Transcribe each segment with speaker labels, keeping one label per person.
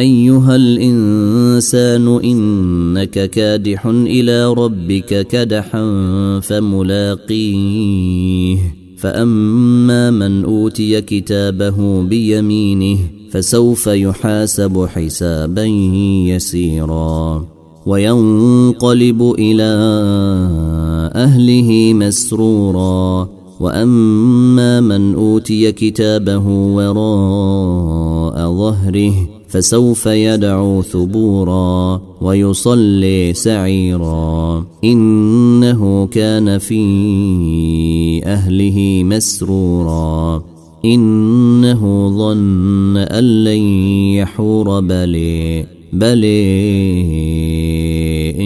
Speaker 1: أيها الإنسان إنك كادح إلى ربك كدحا فملاقيه. فأما من أوتي كتابه بيمينه فسوف يحاسب حسابا يسيرا. وينقلب إلى أهله مسرورا. وأما من أوتي كتابه وراء ظهره فسوف يدعو ثبورا ويصلي سعيرا. إنه كان في أهله مسرورا. إنه ظن أن لن يحور. بلي بلي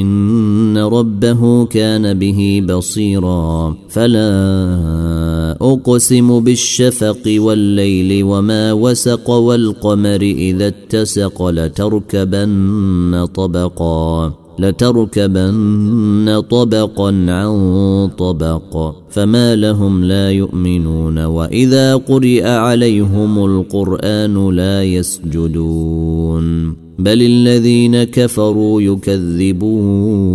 Speaker 1: إن ربه كان به بصيرا. فلا أقسم بالشفق والليل وما وسق والقمر إذا اتسق لتركبن طبقا لتركبن طبقا عن طبق فما لهم لا يؤمنون وإذا قرئ عليهم القرآن لا يسجدون بل الذين كفروا يكذبون.